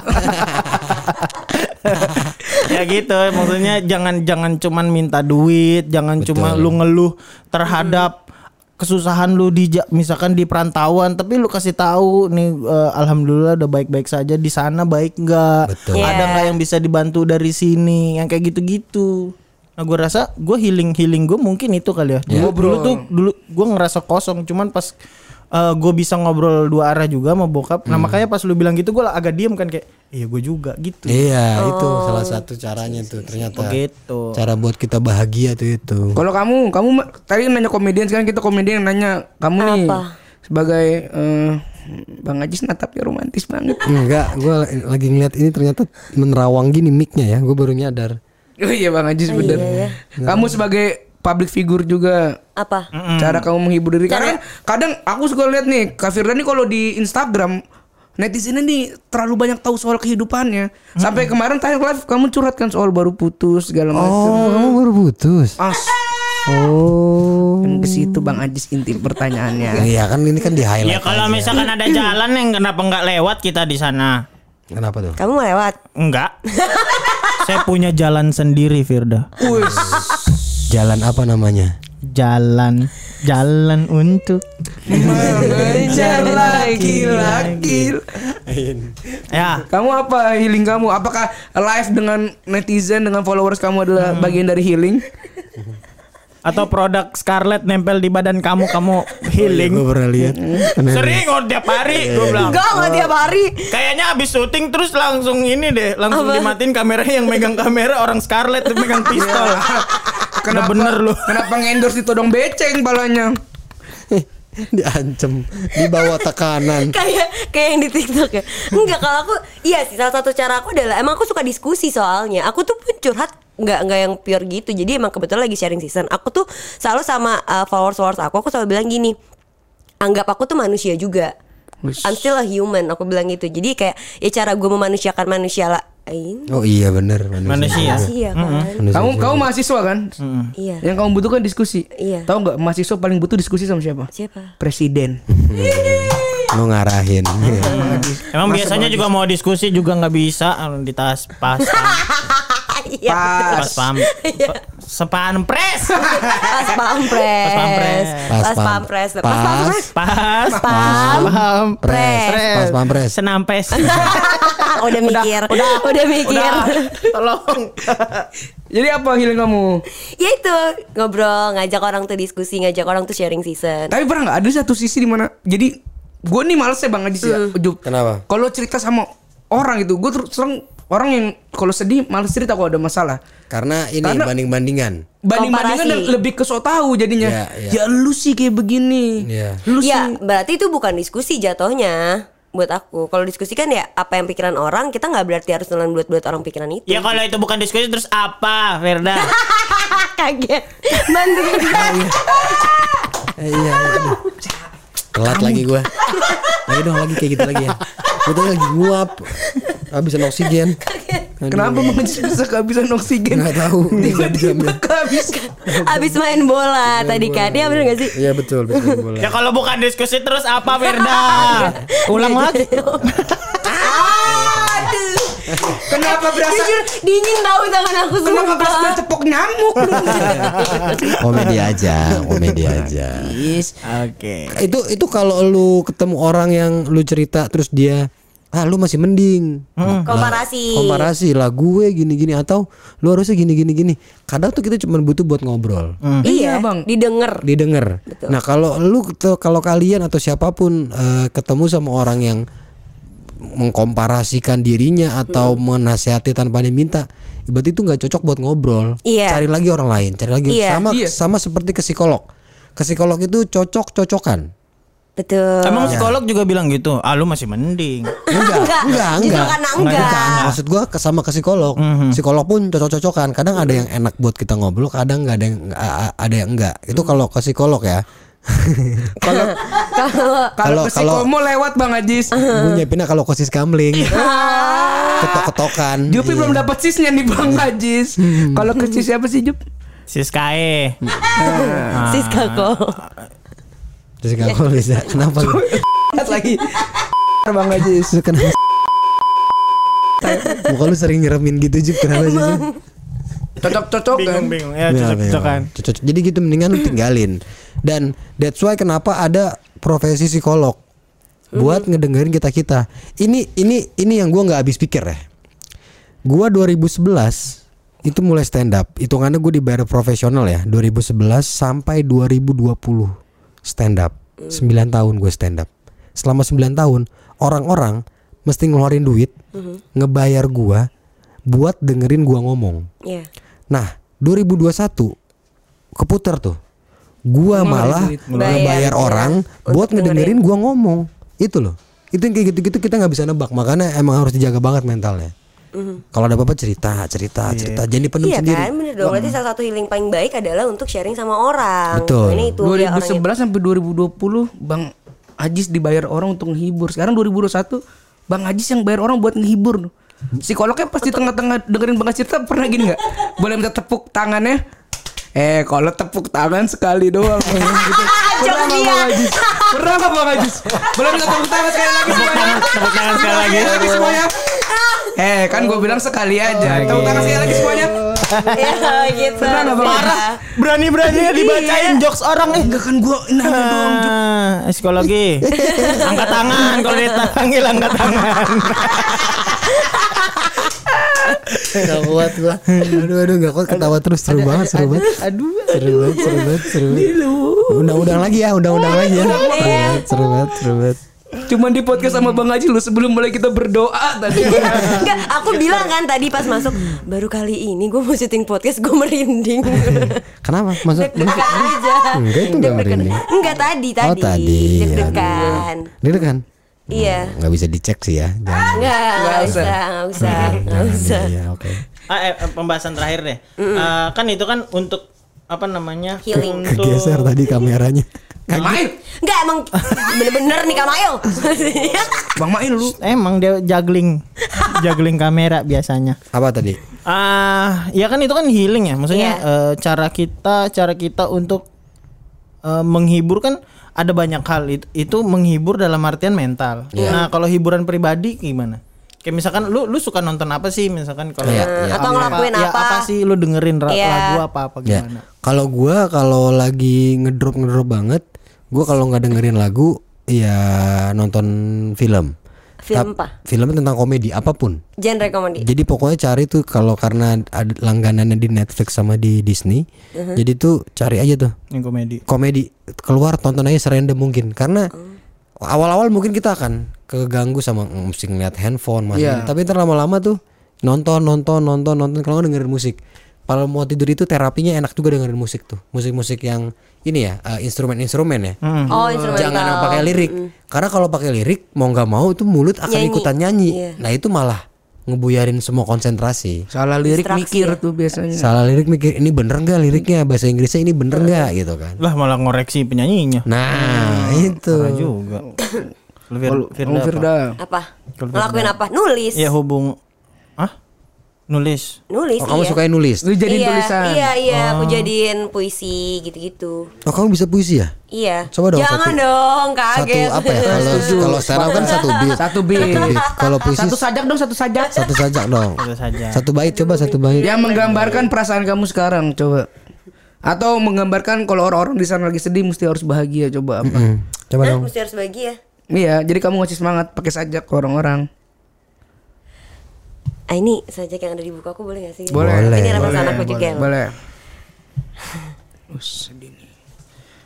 ya gitu maksudnya jangan jangan cuman minta duit jangan cuma lu ngeluh terhadap kesusahan lu di misalkan di perantauan tapi lu kasih tahu nih eh, alhamdulillah udah baik-baik saja di sana baik nggak? Betul. ada Iya. nggak yang bisa dibantu dari sini? Yang kayak gitu-gitu. Nah gue rasa gue healing healing gue mungkin itu kali ya. Dulu, dulu tuh dulu gue ngerasa kosong cuman pas gue bisa ngobrol dua arah juga sama bokap nah makanya pas lu bilang gitu gue agak diem kan kayak iya gue juga gitu iya itu salah satu caranya tuh ternyata. gitu Cara buat kita bahagia tuh itu. Kalau kamu, kamu tadi nanya komedian sekarang kita komedian nanya kamu nih Apa? sebagai eh, Bang Ajis natapnya romantis banget. Enggak, gue lagi ngeliat ini ternyata menerawang gini mic-nya ya. Gue baru nyadar. Oh iya Bang Ajis bener. Kamu sebagai public figure juga Apa? cara kamu menghibur diri. Karena kan kadang aku suka lihat nih Kak Firda nih kalau di Instagram netizen nih terlalu banyak tahu soal kehidupannya. Sampai kemarin tayang live kamu curhat kan soal baru putus segala macam. Oh, kamu baru putus. As Oh. kan ke situ Bang Ajis inti pertanyaannya. Iya kan ini kan di ya highlight. kalau misalkan ada jalan yang kenapa nggak lewat kita di sana Kenapa tuh? Kamu mau lewat? enggak saya punya jalan sendiri Firda Jalan apa namanya? jalan jalan untuk Mengejar laki-laki. ya Kamu apa healing kamu? Apakah live dengan netizen dengan followers kamu adalah bagian dari healing? atau produk Scarlett nempel di badan kamu kamu healing Gue pernah lihat. sering oh tiap hari gue bilang Enggak, enggak tiap hari. kayaknya abis syuting terus langsung ini deh langsung dimatiin kameranya yang megang kamera orang Scarlett tuh megang pistol Udah bener lu Kenapa ngendorse ditodong beceng balanya? Diancem, dibawa tekanan. kayak kayak yang di TikTok ya. Enggak kalau aku iya sih salah satu cara aku adalah emang aku suka diskusi soalnya. Aku tuh pun curhat nggak nggak yang pure gitu. Jadi emang kebetulan lagi sharing season. Aku tuh selalu sama uh, followers followers aku aku selalu bilang gini. Anggap aku tuh manusia juga. I'm still a human. Aku bilang gitu. Jadi kayak ya cara gue memanusiakan manusia lah. Ini Oh iya bener manusia. manusia manusia kan. Manusia Kamu kamu mahasiswa kan? Iya. Yang kamu butuhkan diskusi. Iya. Tahu nggak mahasiswa paling butuh diskusi sama siapa? Siapa? Presiden. Lu ngarahin. emang biasanya juga mau diskusi juga nggak bisa di tas pas Iya. pas pam sepan pres Pas pampres. Pas pampres. Pas Pas pam- pampres. Pas pas- pampres. pas Pam. pam Pres, pas pampres. senampes udah mikir. Udah, mikir. udah tolong Jadi apa healing kamu? ya itu ngobrol, ngajak orang tuh diskusi, ngajak orang tuh sharing season. Tapi pernah nggak ada satu sisi di mana? Jadi gue nih males ya bang Ajis ya. Ujub. Kenapa? Kalau cerita sama orang itu, gue terus terang orang yang kalau sedih males cerita kalau ada masalah. Karena ini Karena- banding-bandingan. Banding-bandingan dan Komparasi. lebih ke so tahu jadinya. Iya, iya. Ya lu sih kayak begini. Iya. Lu sih. Ya, berarti itu bukan diskusi jatuhnya buat aku. Kalau diskusi kan ya apa yang pikiran orang, kita nggak berarti harus nelan buat-buat orang pikiran itu. ya kalau itu bukan diskusi terus apa Firda Kaget. Bantuin. Eh, iya, aduh. Telat lagi gua. Lagi dong lagi kayak gitu lagi ya. Tadi lagi nguap. Habisan oksigen. Aduh. Kenapa Ajis bisa kehabisan oksigen? Nggak tahu. Tiba-tiba kehabisan. Abis main bola tadi kan Iya bener gak sih? Iya betul betul boleh. Ya kalau bukan diskusi terus apa Firda? Ulang lagi. Aduh Kenapa berasa Jujur dingin tahu tangan aku Kenapa berasa cepok nyamuk? Komedi aja, komedi aja. Yes. Oke. Itu itu kalau lu ketemu orang yang lu cerita terus dia ah lu masih mending. Komparasi. komparasi lah gue gini gini atau lu harusnya gini gini gini kadang tuh kita cuma butuh buat ngobrol. Iya Iya, Bang. Didengar. Didengar. Nah kalau lu kalau kalian atau siapa pun eh, ketemu sama orang yang mengkomparasikan dirinya atau menasihati tanpa diminta berarti itu nggak cocok buat ngobrol. Iya. cari lagi orang lain cari lagi. Iya. sama Iya. sama seperti ke psikolog. Ke psikolog itu cocok cocokan Betul Emang psikolog juga bilang gitu. Ah lu masih mending. enggak enggak Justru enggak karena enggak Bukan, maksud gua ke sama ke psikolog. Psikolog pun cocok-cocokan. Kadang ada yang enak buat kita ngobrol, kadang nggak ada yang ada yang enggak. Itu kalau ke psikolog ya. Kalau Kalau- kalau psikomo lewat Bang Ajis. Gue nyiapinnya kalau kosis kamling. Ketok-ketokan. Jupi belum dapat sisnya nih Bang Ajis. Kalau ke sis siapa sih Jup? Siskae. Siska kok Terus kalau bisa. Kenapa lu? Lihat lagi. Bang Ajis. Lu kenapa? Muka lu sering nyeremin gitu Jup Kenapa sih? Cocok-cocok kan. Bingung bingung. Ya cocok-cocokan. iya. Cocok. Jadi gitu mendingan lu tinggalin. Dan that's why kenapa ada profesi psikolog buat ngedengerin kita kita. Ini ini ini yang gua nggak habis pikir ya. Gua 2011 itu mulai stand up. Hitungannya gue dibayar profesional ya. 2011 sampai 2020 stand up. 9 tahun gue stand up. Selama 9 tahun orang-orang mesti ngeluarin duit ngebayar gua buat dengerin gua ngomong. Iya Nah, 2021 keputar tuh. Gua malah ngebayar Bayar, orang ya, buat ngedengerin gua ngomong. Itu loh. Itu yang kayak gitu-gitu kita nggak bisa nebak. Makanya emang harus dijaga banget mentalnya. Kalau ada apa-apa cerita, cerita, cerita. Jadi pendem Iya sendiri. kan bener dong Berarti salah satu healing paling baik adalah untuk sharing sama orang Betul. Ini itu dia orangnya 2011 sampai 2020 Bang Ajis dibayar orang untuk menghibur. Sekarang 2021 Bang Ajis yang bayar orang buat menghibur. Psikolognya pasti tengah-tengah dengerin Bang Ajis cerita pernah gini nggak? Boleh minta tepuk tangannya? Eh kalau tepuk tangan sekali doang gitu. Pernah nggak. Bang Ajis? Pernah nggak Bang Ajis? Boleh minta tepuk tangan sekali lagi semuanya? Tepuk tangan sekali lagi. Sekali lagi semuanya. Eh kan gue bilang sekali aja. Tepuk tangan sekali lagi semuanya. Ya gitu? Parah Berani-beraninya dibacain jokes orang nih. Enggak kan gue nanya doang. Jup. Ah, psikologi. angkat tangan kalau dipanggil angkat tangan. Gak kuat gua. Aduh aduh gak kuat ketawa terus seru banget seru banget. Aduh. Seru banget seru banget seru banget. Undang-undang lagi ya undang-undang lagi ya. Seru banget seru banget seru banget. Cuman di podcast sama Bang Haji lu sebelum mulai kita berdoa tadi. Enggak, aku bilang kan tadi pas masuk Baru kali ini gue mau syuting podcast Gue merinding Kenapa? Masuk Deg-degan aja Enggak, itu nggak Deg-degan. merinding. Enggak tadi Oh tadi tadi. Deg-degan kan? Iya Nggak bisa dicek sih ya. Enggak, enggak usah. enggak usah, enggak usah. Iya oke. Ah, eh, eh, pembahasan terakhir deh. Ah, kan itu kan untuk apa namanya? Healing. Untuk Kegeser tadi kameranya. Main. Enggak emang bener-bener nih Kamail. Bang Mail lu. Emang dia juggling, juggling kamera biasanya. Apa tadi? Ah, ya kan itu kan healing ya. Maksudnya Iya. eh, cara kita, cara kita untuk eh, menghibur kan ada banyak hal itu, itu menghibur dalam artian mental. Nah, kalau hiburan pribadi gimana? Kayak misalkan lu lu suka nonton apa sih misalkan kalau Iya, iya. Atau ngelakuin ya, apa? apa sih lu dengerin Iya. lagu apa apa Ya. gimana? Kalau gua kalau lagi ngedrop ngedrop banget, gua kalau nggak dengerin lagu, ya nonton film. Film apa? Film tentang komedi apa pun. Genre komedi. Jadi pokoknya cari tuh kalau karena ada langganannya di Netflix sama di Disney, Uh-huh. jadi tuh cari aja tuh Yang komedi. komedi keluar tonton aja serandom mungkin karena awal-awal mungkin kita akan keganggu sama mm, mesti ngeliat handphone masih Iya. tapi ntar lama-lama tuh nonton nonton nonton nonton kalau dengerin musik kalau mau tidur itu terapinya enak juga dengerin musik tuh musik-musik yang ini ya eh, instrumen-instrumen ya Oh, instrumental. jangan yang pakai lirik karena kalau pakai lirik mau nggak mau itu mulut akan Nyanyi. ikutan nyanyi Iya. nah itu malah ngebuyarin semua konsentrasi. Salah lirik Distraksi mikir ya? tuh biasanya. Salah lirik mikir ini bener nggak liriknya bahasa Inggrisnya ini bener nggak gitu kan. Lah malah ngoreksi penyanyinya. Nah itu. Parah juga. Firda Om apa? Firda. Apa? Ngelakuin apa? Nulis. Ya hubung nulis. Nulis Oh, kamu iya. suka nulis? Lu jadiin iya, tulisan. Iya, iya, aku jadiin puisi gitu-gitu. Oh kamu bisa puisi ya? Iya. Coba dong Jangan satu- dong, Satu kaget. apa ya? Kalau kalau stand up kan satu beat. Satu beat. Kalau puisi Satu sajak dong, satu sajak. satu sajak dong. Itu saja. Satu bait coba satu bait. Yang menggambarkan perasaan kamu sekarang, coba. Atau menggambarkan kalau orang-orang di sana lagi sedih mesti harus bahagia, coba apa? Hmm, Coba Hah, dong. mesti harus bagi ya. Iya, jadi kamu ngasih semangat pakai sajak ke orang-orang. Ah ini sajak yang ada di buku aku boleh gak sih? Boleh. Ini ramai Boleh, aku juga. Boleh.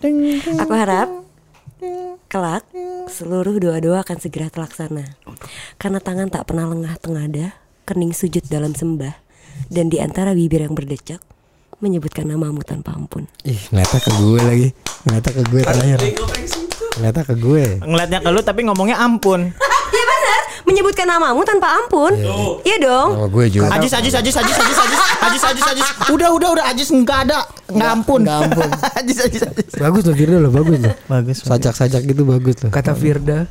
Aku harap kelak seluruh doa-doa akan segera terlaksana. Karena tangan tak pernah lengah tengada, kening sujud dalam sembah, dan di antara bibir yang berdecak menyebutkan namamu tanpa ampun. Ih, ngeliatnya ke gue lagi. Ngeliatnya ke gue terakhir. Ngeliatnya ke gue. Ngeliatnya ke lu tapi ngomongnya ampun. Iya benar, menyebutkan namamu tanpa ampun. Iya dong. Sama gue juga. Ajis, ajis, ajis, ajis, ajis, ajis, ajis, ajis, ajis. Udah, udah, udah, ajis nggak ada, nggak ampun. nggak ampun. ajis, ajis, ajis. Bagus loh Firda loh, bagus loh. Bagus. Sajak-sajak gitu bagus loh. Kata Firda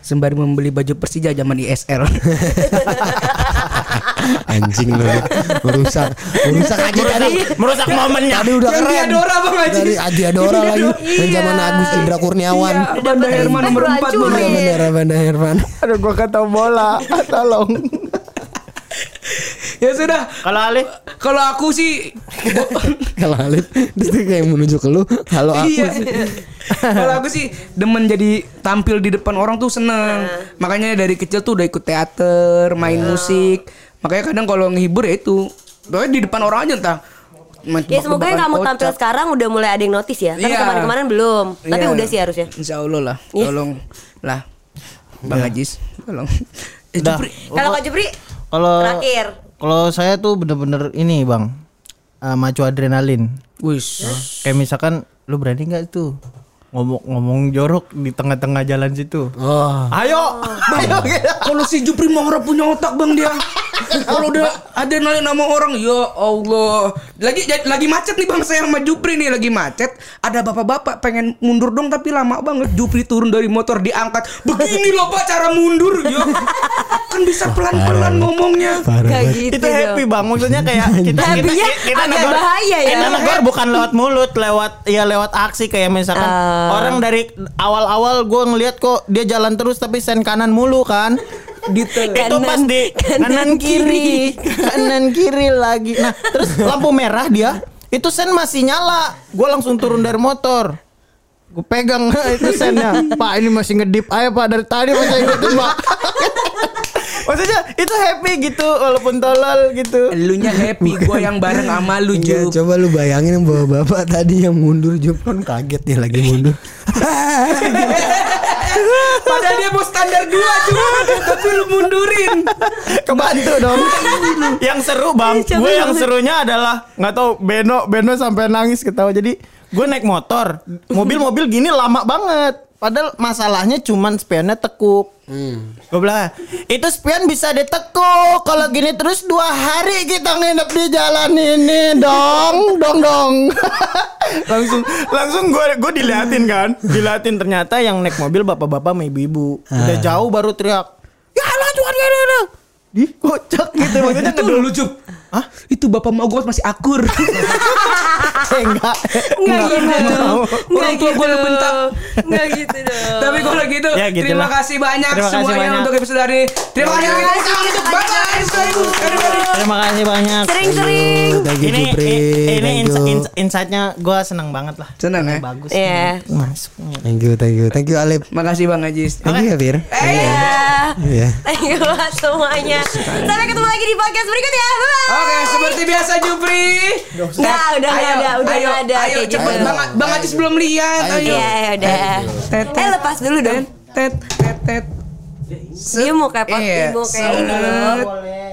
sembari membeli baju Persija zaman ISL. Anjing loh. Merusak, merusak aja tadi. Merusak momennya. Tadi udah Yang keren. diadora Bang Haji. Tadi Adi Adora lagi. Dan zaman Agus Indra Kurniawan. Iya, Banda Herman nomor 4 Racun. Bang. Iya bener Banda Herman. Aduh, gua kata bola. Tolong. Ya sudah. Kalau Ali, Kalau aku sih Kalau Alif itu kayak menunjuk ke lu. Halo aku iya. sih. Kalau aku sih demen jadi tampil di depan orang tuh seneng. Makanya dari kecil tuh udah ikut teater, main musik. Makanya kadang kalau ngehibur ya itu. Pokoknya di depan orang aja entah. Ya semoga yang kamu tampil sekarang udah mulai ada yang notice ya. Kan Iya. kemarin-kemarin belum. Tapi Iya. udah sih harusnya. Insya Allah lah. Iya. Tolong lah. Bang Ajis, tolong. Eh. Kalau Kak Jupri kalau terakhir. kalau saya tuh bener-bener ini bang, eh, macu adrenalin. Wis. Kayak misalkan, lu berani nggak tuh ngomong-ngomong jorok di tengah-tengah jalan situ? Oh. Ayo, ayo gitu. Kalau si Jupri mau ngerap punya otak bang dia. Kalau udah adrenalin sama orang, ya Allah. Lagi lagi macet nih bang saya sama Jupri nih lagi macet. Ada bapak-bapak pengen mundur dong tapi lama banget. Jupri turun dari motor diangkat. Begini loh pak cara mundur. Ya. Kan bisa pelan-pelan ngomongnya. Banget. gitu itu happy bang, maksudnya kayak kita kita Happy-nya kita agak negor- bahaya ya. Kita negor bukan lewat mulut, lewat ya lewat aksi kayak misalkan Ah. orang dari awal-awal gue ngelihat kok dia jalan terus tapi sen kanan mulu kan. Gitu. itu Kanan- pas di kanan kanan, kiri, kanan kiri lagi. Nah, terus lampu merah dia itu sen masih nyala. Gue langsung turun dari motor. Gue pegang itu sennya. Pak ini masih ngedip aja pak dari tadi masih ngedip pak. Maksudnya itu happy gitu walaupun tolol gitu. Elunya happy, gua yang bareng sama lu Enggak, Jup. coba lu bayangin yang bawa bapak tadi yang mundur Jup kan kaget nih lagi mundur. Padahal dia mau standar dua cuma tapi lu mundurin. Kebantu dong. yang seru bang, gue yang serunya adalah nggak tahu Beno Beno sampai nangis ketawa. Jadi gue naik motor, mobil-mobil gini lama banget. Padahal masalahnya cuman spionnya tekuk. Gue bilang itu spion bisa ditekuk. Kalau gini terus dua hari kita nginep di jalan ini dong, dong dong. langsung langsung gue gue diliatin kan, diliatin ternyata yang naik mobil bapak-bapak sama ibu-ibu. Udah jauh baru teriak. Ya lanjut ya ya. Di kocak gitu maksudnya Itu lu Jup. Hah? Itu bapak mau gua masih akur. Eh, enggak. Enggak gitu tua gua lu bentak. Enggak gitu dong. Tapi kalau gitu, Ya, gitu terima lah. kasih banyak Terima kasih semuanya banyak. untuk episode hari ini. Terima kasih banyak untuk Bapak everybody. Terima kasih banyak. Sering-sering. Ini Jupri. i- ini insight-nya gue seneng banget lah. Senang ya? Bagus. Iya. Masuk. Thank you, thank you, thank you Alip. Makasih Bang Ajis. Thank you ya Fir. Iya. Iya. Thank you semuanya. Sampai ketemu lagi di podcast berikutnya. Bye. Oke, seperti biasa Jupri. Enggak, udah enggak ada, udah ayo, enggak ada Ayo, cepet gitu. Bang, Bang Ajis belum lihat. Ayo. Iya, ya udah. Tet, Eh lepas dulu dong. Tet, tet, tet. Dia mau kayak Iya. mau kayak ini.